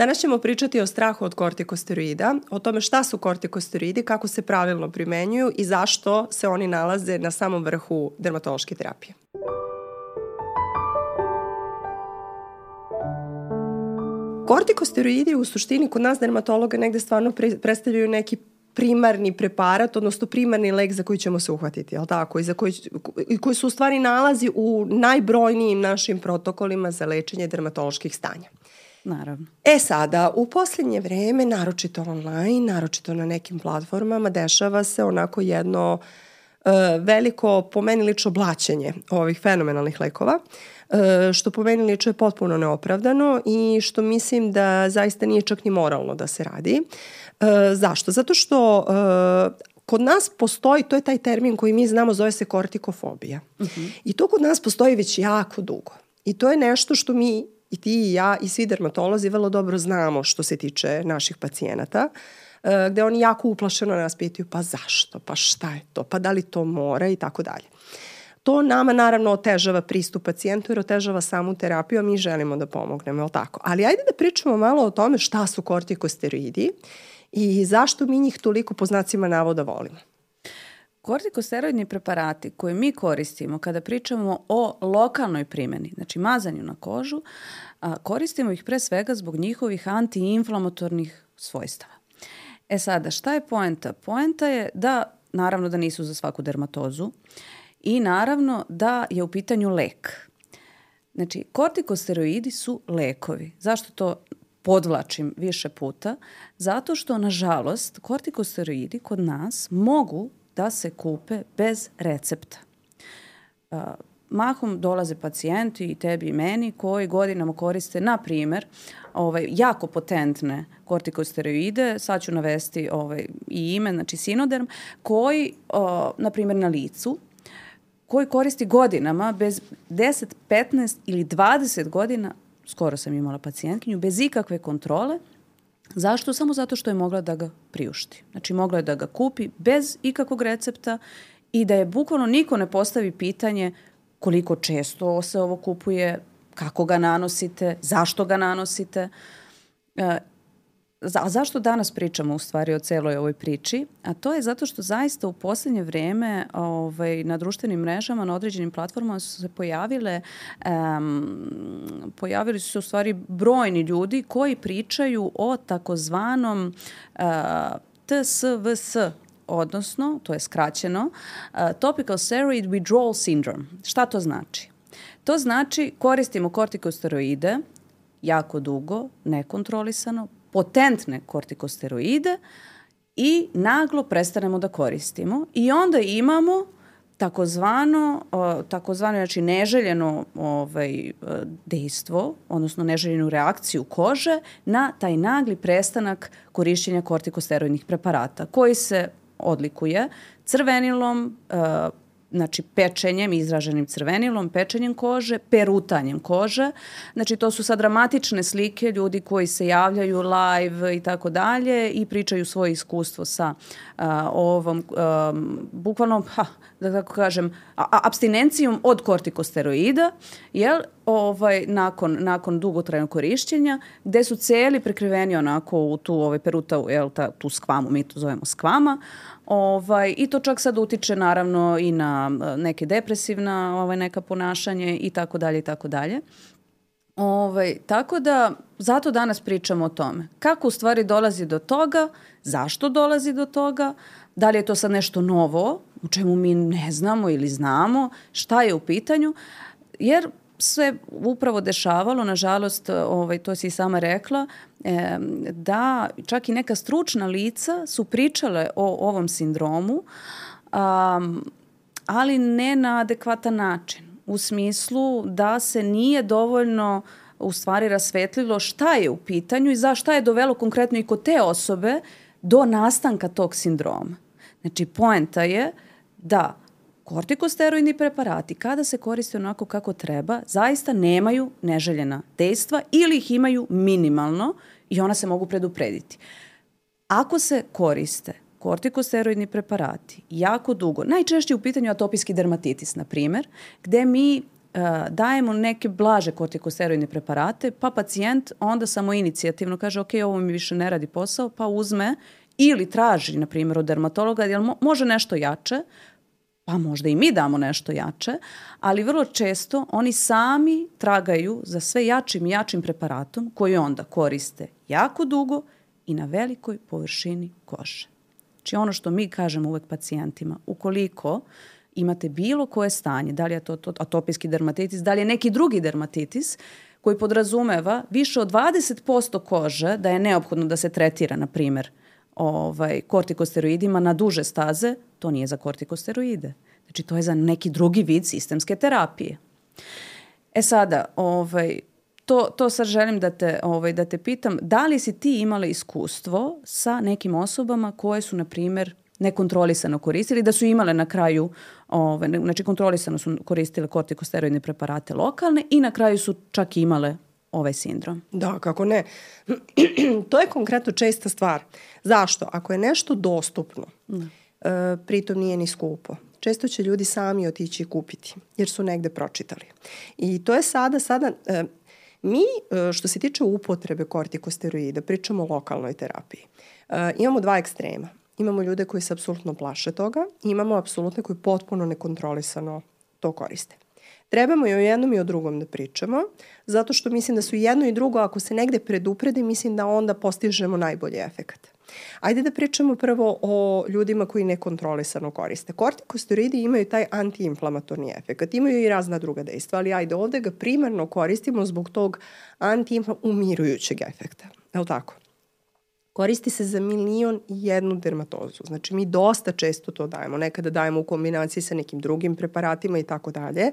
Danas ćemo pričati o strahu od kortikosteroida, o tome šta su kortikosteroidi, kako se pravilno primenjuju i zašto se oni nalaze na samom vrhu dermatološke terapije. Kortikosteroidi u suštini kod nas dermatologa negde stvarno predstavljaju neki primarni preparat, odnosno primarni lek za koji ćemo se uhvatiti, jel tako? I za koji, koji su u stvari nalazi u najbrojnijim našim protokolima za lečenje dermatoloških stanja. Naravno. E sada, u poslednje vreme, naročito online, naročito na nekim platformama, dešava se onako jedno uh, veliko, po meni lično, blaćenje ovih fenomenalnih lekova, uh, što po meni lično je potpuno neopravdano i što mislim da zaista nije čak ni moralno da se radi. Uh, zašto? Zato što uh, kod nas postoji, to je taj termin koji mi znamo, zove se kortikofobija. Uh mhm. -huh. I to kod nas postoji već jako dugo. I to je nešto što mi i ti i ja i svi dermatolozi vrlo dobro znamo što se tiče naših pacijenata, e, gde oni jako uplašeno nas pitaju pa zašto, pa šta je to, pa da li to mora i tako dalje. To nama naravno otežava pristup pacijentu jer otežava samu terapiju, a mi želimo da pomognemo, je tako? Ali ajde da pričamo malo o tome šta su kortikosteroidi i zašto mi njih toliko po znacima navoda volimo. Kortikosteroidni preparati koje mi koristimo kada pričamo o lokalnoj primjeni, znači mazanju na kožu, koristimo ih pre svega zbog njihovih antiinflamatornih svojstava. E sada, šta je poenta? Poenta je da, naravno da nisu za svaku dermatozu i naravno da je u pitanju lek. Znači, kortikosteroidi su lekovi. Zašto to podvlačim više puta? Zato što, nažalost, kortikosteroidi kod nas mogu da se kupe bez recepta. Uh, mahom dolaze pacijenti i tebi i meni koji godinama koriste, na primer, ovaj, jako potentne kortikosteroide, sad ću navesti ovaj, i ime, znači sinoderm, koji, o, na primer, na licu, koji koristi godinama, bez 10, 15 ili 20 godina, skoro sam imala pacijentkinju, bez ikakve kontrole, Zašto? Samo zato što je mogla da ga priušti. Znači mogla je da ga kupi bez ikakvog recepta i da je bukvalno niko ne postavi pitanje koliko često se ovo kupuje, kako ga nanosite, zašto ga nanosite. E, a zašto danas pričamo u stvari o celoj ovoj priči? A to je zato što zaista u poslednje vreme ovaj, na društvenim mrežama, na određenim platformama su se pojavile, um, pojavili su se u stvari brojni ljudi koji pričaju o takozvanom uh, TSVS, odnosno, to je skraćeno, uh, Topical Steroid Withdrawal Syndrome. Šta to znači? To znači koristimo kortikosteroide jako dugo, nekontrolisano, potentne kortikosteroide i naglo prestanemo da koristimo. I onda imamo takozvano, takozvano znači neželjeno ovaj, dejstvo, odnosno neželjenu reakciju kože na taj nagli prestanak korišćenja kortikosteroidnih preparata koji se odlikuje crvenilom, znači pečenjem, izraženim crvenilom, pečenjem kože, perutanjem kože. Znači to su sad dramatične slike ljudi koji se javljaju live i tako dalje i pričaju svoje iskustvo sa uh, ovom, um, bukvalno, ha, da tako kažem, a, abstinencijom od kortikosteroida, jel, ovaj, nakon, nakon dugotrajnog korišćenja, gde su celi prekriveni onako u tu ovaj, peruta, jel, ta, tu skvamu, mi to zovemo skvama, Ovaj, I to čak sad utiče naravno i na e, neke depresivna ovaj, neka ponašanje i tako dalje i tako dalje. Ovaj, tako da zato danas pričamo o tome. Kako u stvari dolazi do toga, zašto dolazi do toga, da li je to sad nešto novo, u čemu mi ne znamo ili znamo, šta je u pitanju, jer se upravo dešavalo, nažalost, ovaj, to si i sama rekla, e, da čak i neka stručna lica su pričale o ovom sindromu, um, ali ne na adekvatan način. U smislu da se nije dovoljno u stvari rasvetlilo šta je u pitanju i za šta je dovelo konkretno i kod te osobe do nastanka tog sindroma. Znači, poenta je da kortikosteroidni preparati kada se koriste onako kako treba, zaista nemaju neželjena dejstva ili ih imaju minimalno i ona se mogu preduprediti. Ako se koriste kortikosteroidni preparati jako dugo, najčešće u pitanju atopijski dermatitis, na primer, gde mi dajemo neke blaže kortikosteroidne preparate, pa pacijent onda samo inicijativno kaže ok, ovo mi više ne radi posao, pa uzme ili traži, na primjer, od dermatologa, mo može nešto jače, pa možda i mi damo nešto jače, ali vrlo često oni sami tragaju za sve jačim i jačim preparatom koji onda koriste jako dugo i na velikoj površini kože. Znači ono što mi kažemo uvek pacijentima, ukoliko imate bilo koje stanje, da li je to, to atopijski dermatitis, da li je neki drugi dermatitis, koji podrazumeva više od 20% kože da je neophodno da se tretira, na primer, ovaj, kortikosteroidima na duže staze, to nije za kortikosteroide. Znači, to je za neki drugi vid sistemske terapije. E sada, ovaj, to, to sad želim da te, ovaj, da te pitam, da li si ti imala iskustvo sa nekim osobama koje su, na primer, nekontrolisano koristili, da su imale na kraju, ove, znači kontrolisano su koristile kortikosteroidne preparate lokalne i na kraju su čak imale ovaj sindrom. Da, kako ne. to je konkretno česta stvar. Zašto? Ako je nešto dostupno, da. e, pritom nije ni skupo, često će ljudi sami otići kupiti, jer su negde pročitali. I to je sada, sada, e, mi e, što se tiče upotrebe kortikosteroida, pričamo o lokalnoj terapiji. E, imamo dva ekstrema. Imamo ljude koji se apsolutno plaše toga i imamo apsolutne koji potpuno nekontrolisano to koriste. Trebamo i o jednom i o drugom da pričamo, zato što mislim da su jedno i drugo, ako se negde predupredi, mislim da onda postižemo najbolji efekat. Ajde da pričamo prvo o ljudima koji nekontrolisano koriste. Kortikosteroidi imaju taj antiinflamatorni efekt, imaju i razna druga dejstva, ali ajde ovde ga primarno koristimo zbog tog antiumirujućeg efekta. Je li tako? Koristi se za milion i jednu dermatozu. Znači mi dosta često to dajemo. Nekada dajemo u kombinaciji sa nekim drugim preparatima i tako dalje.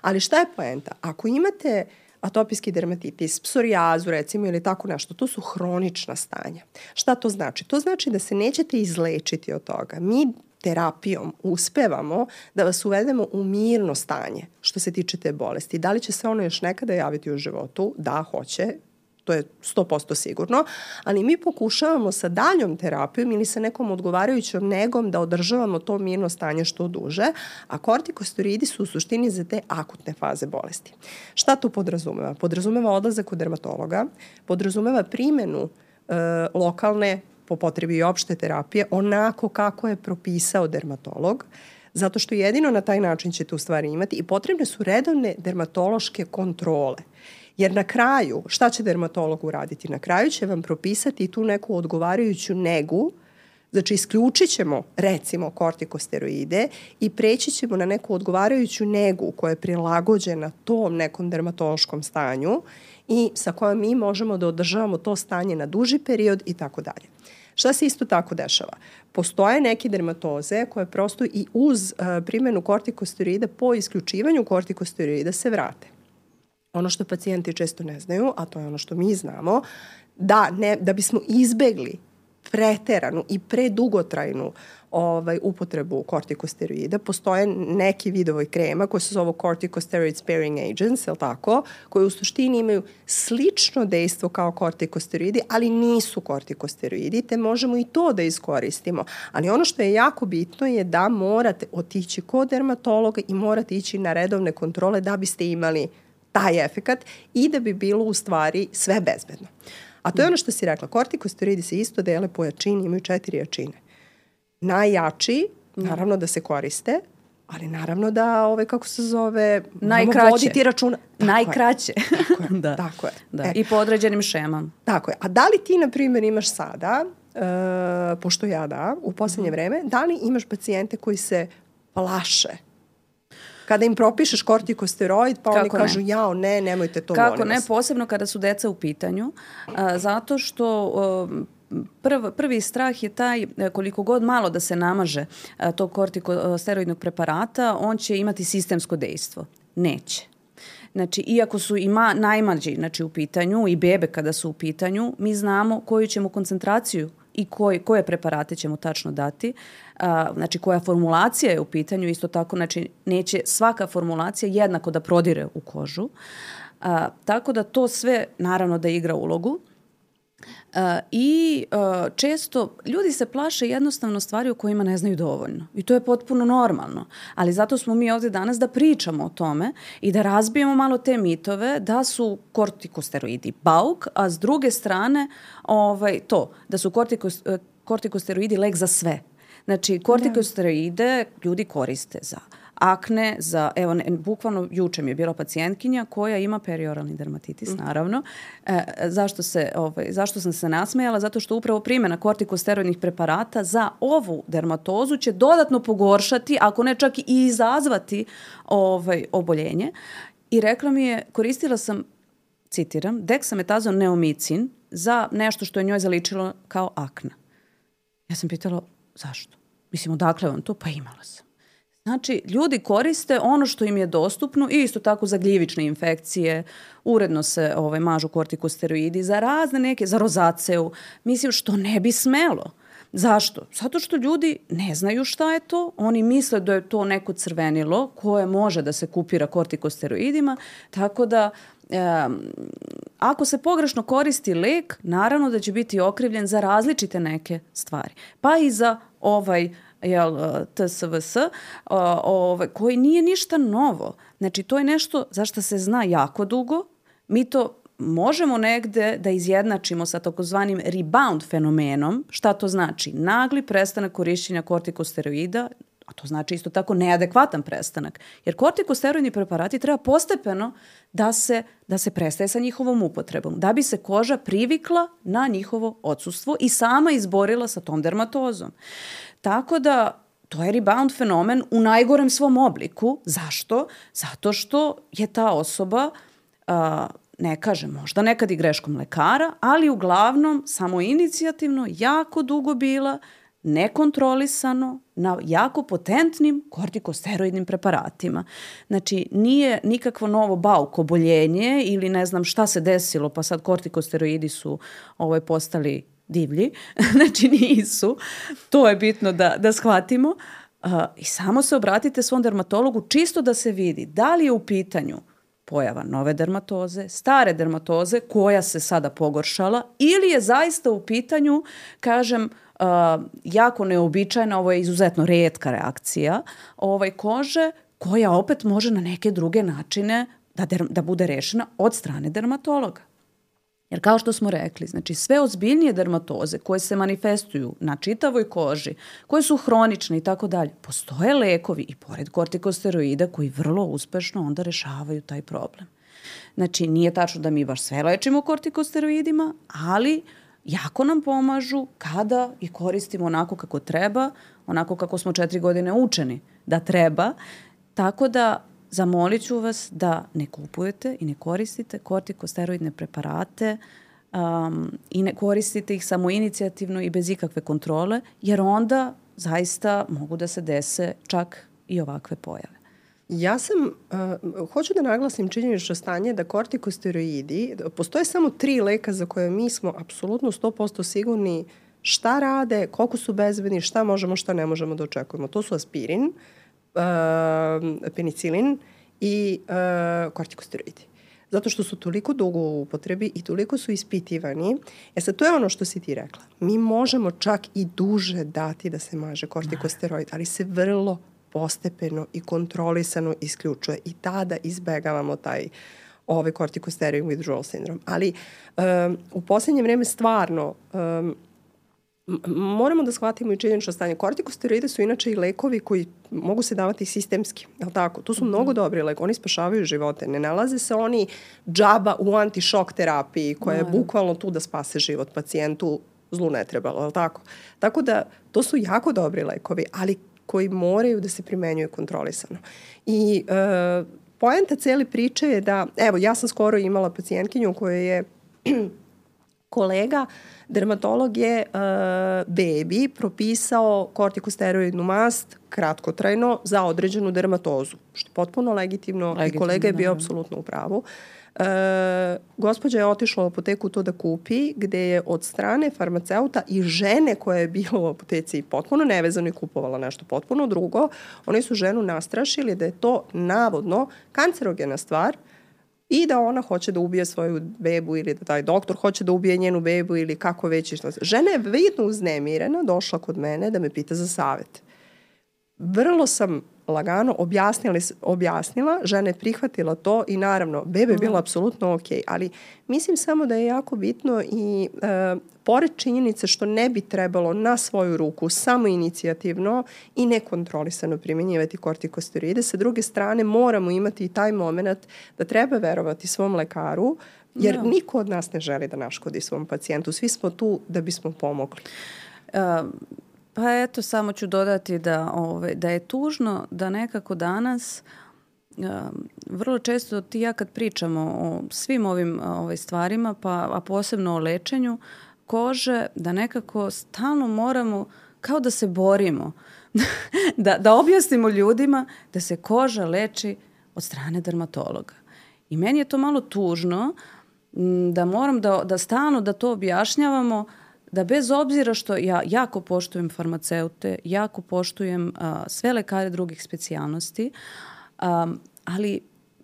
Ali šta je poenta? Ako imate atopijski dermatitis, psorijazu recimo ili tako nešto, to su hronična stanja. Šta to znači? To znači da se nećete izlečiti od toga. Mi terapijom uspevamo da vas uvedemo u mirno stanje što se tiče te bolesti. Da li će se ono još nekada javiti u životu? Da, hoće to je 100% sigurno, ali mi pokušavamo sa daljom terapijom ili sa nekom odgovarajućom negom da održavamo to mirno stanje što duže, a kortikosteroidi su u suštini za te akutne faze bolesti. Šta to podrazumeva? Podrazumeva odlazak u dermatologa, podrazumeva primenu e, lokalne po potrebi i opšte terapije onako kako je propisao dermatolog, zato što jedino na taj način ćete u stvari imati i potrebne su redovne dermatološke kontrole. Jer na kraju, šta će dermatolog uraditi? Na kraju će vam propisati tu neku odgovarajuću negu, Znači, isključit ćemo, recimo, kortikosteroide i preći ćemo na neku odgovarajuću negu koja je prilagođena tom nekom dermatološkom stanju i sa kojom mi možemo da održavamo to stanje na duži period i tako dalje. Šta se isto tako dešava? Postoje neke dermatoze koje prosto i uz uh, primjenu kortikosteroida po isključivanju kortikosteroida se vrate ono što pacijenti često ne znaju, a to je ono što mi znamo, da, ne, da bismo izbegli preteranu i predugotrajnu ovaj, upotrebu kortikosteroida. Postoje neki vidovi krema koji se zovu corticosteroid sparing agents, je tako, koji u suštini imaju slično dejstvo kao kortikosteroidi, ali nisu kortikosteroidi, te možemo i to da iskoristimo. Ali ono što je jako bitno je da morate otići kod dermatologa i morate ići na redovne kontrole da biste imali taj efekat i da bi bilo u stvari sve bezbedno. A to je ono što si rekla, kortikosteroidi se isto dele po jačini, imaju četiri jačine. Najjači, naravno da se koriste, ali naravno da ove kako se zove najkraće voditi računa tako najkraće je, tako je, da. tako je. Da. E, i po određenim šemama tako je a da li ti na primjer imaš sada uh, pošto ja da u poslednje mm vreme da li imaš pacijente koji se plaše kada im propišeš kortikosteroid, pa Kako oni ne? kažu jao, ne, nemojte to, Kako ne, posebno kada su deca u pitanju, a, zato što a, prv, prvi strah je taj e, koliko god malo da se namaže a, tog kortikosteroidnog preparata, on će imati sistemsko dejstvo. Neće. Znači, iako su ima najmađi znači, u pitanju i bebe kada su u pitanju, mi znamo koju ćemo koncentraciju i koji, koje preparate ćemo tačno dati, a, znači koja formulacija je u pitanju, isto tako znači neće svaka formulacija jednako da prodire u kožu, a, tako da to sve naravno da igra ulogu. I uh, često ljudi se plaše jednostavno stvari o kojima ne znaju dovoljno. I to je potpuno normalno. Ali zato smo mi ovde danas da pričamo o tome i da razbijemo malo te mitove da su kortikosteroidi bauk, a s druge strane ovaj, to, da su kortikos, kortikosteroidi lek za sve. Znači, kortikosteroide ljudi koriste za akne, za, evo, ne, bukvalno juče mi je bila pacijentkinja koja ima perioralni dermatitis, mm. naravno. E, zašto, se, ovaj, zašto sam se nasmejala? Zato što upravo primjena kortikosteroidnih preparata za ovu dermatozu će dodatno pogoršati, ako ne čak i izazvati ovaj, oboljenje. I rekla mi je, koristila sam, citiram, deksametazon neomicin za nešto što je njoj zaličilo kao akna. Ja sam pitala, zašto? Mislim, odakle vam to? Pa imala sam. Znači, ljudi koriste ono što im je dostupno i isto tako za gljivične infekcije, uredno se ovaj, mažu kortikosteroidi, za razne neke, za rozaceu, mislim što ne bi smelo. Zašto? Zato što ljudi ne znaju šta je to, oni misle da je to neko crvenilo koje može da se kupira kortikosteroidima, tako da e, ako se pogrešno koristi lek, naravno da će biti okrivljen za različite neke stvari. Pa i za ovaj jel, TSVS, ovaj, koji nije ništa novo. Znači, to je nešto za što se zna jako dugo. Mi to možemo negde da izjednačimo sa takozvanim rebound fenomenom. Šta to znači? Nagli prestanak korišćenja kortikosteroida, to znači isto tako neadekvatan prestanak. Jer kortikosteroidni preparati treba postepeno da se, da se prestaje sa njihovom upotrebom, da bi se koža privikla na njihovo odsustvo i sama izborila sa tom dermatozom. Tako da to je rebound fenomen u najgorem svom obliku. Zašto? Zato što je ta osoba, a, ne kažem, možda nekad i greškom lekara, ali uglavnom samo inicijativno jako dugo bila nekontrolisano na jako potentnim kortikosteroidnim preparatima. Znači, nije nikakvo novo bauk oboljenje ili ne znam šta se desilo, pa sad kortikosteroidi su ovaj, postali divlji, znači nisu. To je bitno da, da shvatimo. Uh, I samo se obratite svom dermatologu čisto da se vidi da li je u pitanju pojava nove dermatoze, stare dermatoze koja se sada pogoršala ili je zaista u pitanju, kažem, uh, jako neobičajna, ovo je izuzetno redka reakcija, ovaj kože koja opet može na neke druge načine da, der, da bude rešena od strane dermatologa. Jer kao što smo rekli, znači sve ozbiljnije dermatoze koje se manifestuju na čitavoj koži, koje su hronične i tako dalje, postoje lekovi i pored kortikosteroida koji vrlo uspešno onda rešavaju taj problem. Znači nije tačno da mi baš sve lečimo kortikosteroidima, ali jako nam pomažu kada ih koristimo onako kako treba, onako kako smo četiri godine učeni da treba, tako da zamolit ću vas da ne kupujete i ne koristite kortikosteroidne preparate um, i ne koristite ih samo inicijativno i bez ikakve kontrole, jer onda zaista mogu da se dese čak i ovakve pojave. Ja sam, uh, hoću da naglasim činjenično stanje da kortikosteroidi, postoje samo tri leka za koje mi smo apsolutno 100% sigurni šta rade, koliko su bezbedni, šta možemo, šta ne možemo da očekujemo. To su aspirin, uh, uh, penicilin i uh, kortikosteroidi. Zato što su toliko dugo u upotrebi i toliko su ispitivani. E sad, to je ono što si ti rekla. Mi možemo čak i duže dati da se maže kortikosteroid, ali se vrlo postepeno i kontrolisano isključuje i tada izbegavamo taj ovaj kortikosteroid withdrawal syndrome. Ali um, u poslednje vreme stvarno um, moramo da shvatimo i činjenično stanje. Kortikosteroide su inače i lekovi koji mogu se davati sistemski, je li tako? To su mm -hmm. mnogo dobri lekovi, oni spašavaju živote. Ne nalaze se oni džaba u antišok terapiji koja je bukvalno tu da spase život pacijentu, zlu ne trebalo, je li tako? Tako da to su jako dobri lekovi, ali koji moraju da se primenjuju kontrolisano. I e, poenta cele priče je da, evo, ja sam skoro imala pacijentkinju koja je kolega uh, dermatolog je uh, bebi propisao kortikosteroidnu mast kratkotrajno za određenu dermatozu, što je potpuno legitimno, legitimno i kolega je bio apsolutno u pravu. E, gospođa je otišla u apoteku to da kupi, gde je od strane farmaceuta i žene koja je bila u apoteci potpuno nevezano i kupovala nešto potpuno drugo, oni su ženu nastrašili da je to navodno kancerogena stvar, i da ona hoće da ubije svoju bebu ili da taj doktor hoće da ubije njenu bebu ili kako već i što. Žena je vidno uznemirena, došla kod mene da me pita za savet. Vrlo sam lagano objasnila, objasnila, žena je prihvatila to i naravno, bebe je bila mhm. apsolutno ok, ali mislim samo da je jako bitno i e, pored činjenice što ne bi trebalo na svoju ruku samo inicijativno i nekontrolisano primjenjivati kortikosteroide, sa druge strane moramo imati i taj moment da treba verovati svom lekaru, jer no. Da. niko od nas ne želi da naškodi svom pacijentu. Svi smo tu da bismo pomogli. Uh, Pa eto, samo ću dodati da, ovaj, da je tužno da nekako danas um, vrlo često ti ja kad pričamo o svim ovim ovaj, stvarima, pa, a posebno o lečenju kože, da nekako stalno moramo kao da se borimo, da, da objasnimo ljudima da se koža leči od strane dermatologa. I meni je to malo tužno da moram da, da stalno da to objašnjavamo da bez obzira što ja jako poštujem farmaceute, jako poštujem uh, sve lekare drugih specijalnosti, um, ali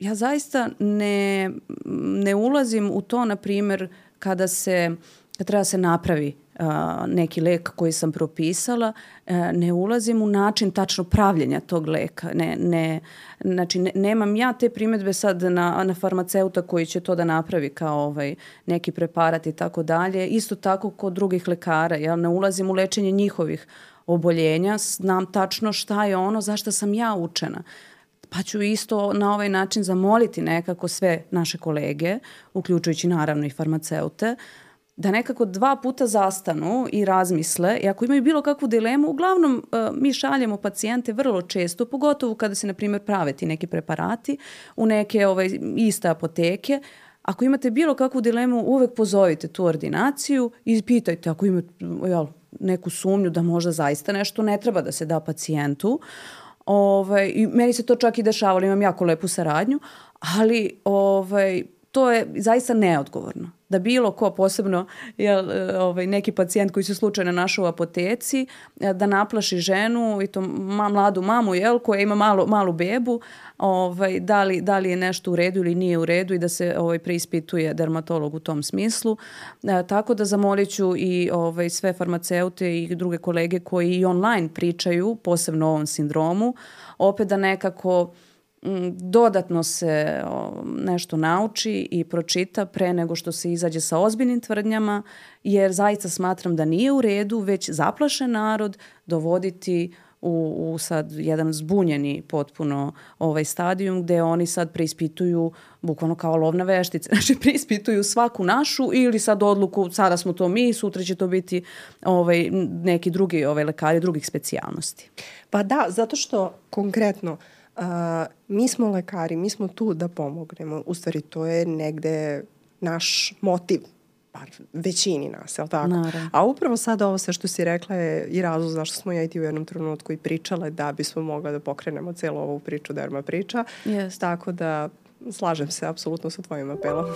ja zaista ne, ne ulazim u to, na primer, kada se kad treba se napravi neki lek koji sam propisala, ne ulazim u način tačno pravljenja tog leka. Ne, ne, znači, ne, nemam ja te primetbe sad na, na farmaceuta koji će to da napravi kao ovaj, neki preparat i tako dalje. Isto tako kod drugih lekara. Ja ne ulazim u lečenje njihovih oboljenja, znam tačno šta je ono zašto sam ja učena pa ću isto na ovaj način zamoliti nekako sve naše kolege, uključujući naravno i farmaceute, da nekako dva puta zastanu i razmisle i ako imaju bilo kakvu dilemu, uglavnom uh, mi šaljemo pacijente vrlo često, pogotovo kada se, na primjer, prave ti neki preparati u neke ovaj, iste apoteke, Ako imate bilo kakvu dilemu, uvek pozovite tu ordinaciju i pitajte ako imate jel, neku sumnju da možda zaista nešto ne treba da se da pacijentu. Ovaj, I meni se to čak i dešavalo, imam jako lepu saradnju, ali ovaj, to je zaista neodgovorno da bilo ko, posebno jel, e, ovaj, neki pacijent koji se slučajno našao u apoteci, e, da naplaši ženu i to ma, mladu mamu jel, koja ima malu, malu bebu, ovaj, da, li, da li je nešto u redu ili nije u redu i da se ovaj, preispituje dermatolog u tom smislu. E, tako da zamolit ću i ovaj, sve farmaceute i druge kolege koji i online pričaju, posebno o ovom sindromu, opet da nekako dodatno se nešto nauči i pročita pre nego što se izađe sa ozbiljnim tvrdnjama, jer zaista smatram da nije u redu već zaplašen narod dovoditi u, u sad jedan zbunjeni potpuno ovaj stadijum gde oni sad preispituju bukvalno kao lovna veštica, znači preispituju svaku našu ili sad odluku sada smo to mi, sutra će to biti ovaj, neki drugi ovaj, lekari drugih specijalnosti. Pa da, zato što konkretno uh, a, mi smo lekari, mi smo tu da pomognemo. U stvari, to je negde naš motiv bar većini nas, je li tako? Naravno. A upravo sad ovo sve što si rekla je i razlog zašto smo ja i ti u jednom trenutku i pričale da bismo mogla da pokrenemo celu ovu priču Derma priča. Yes. Tako da slažem se apsolutno sa tvojim apelom.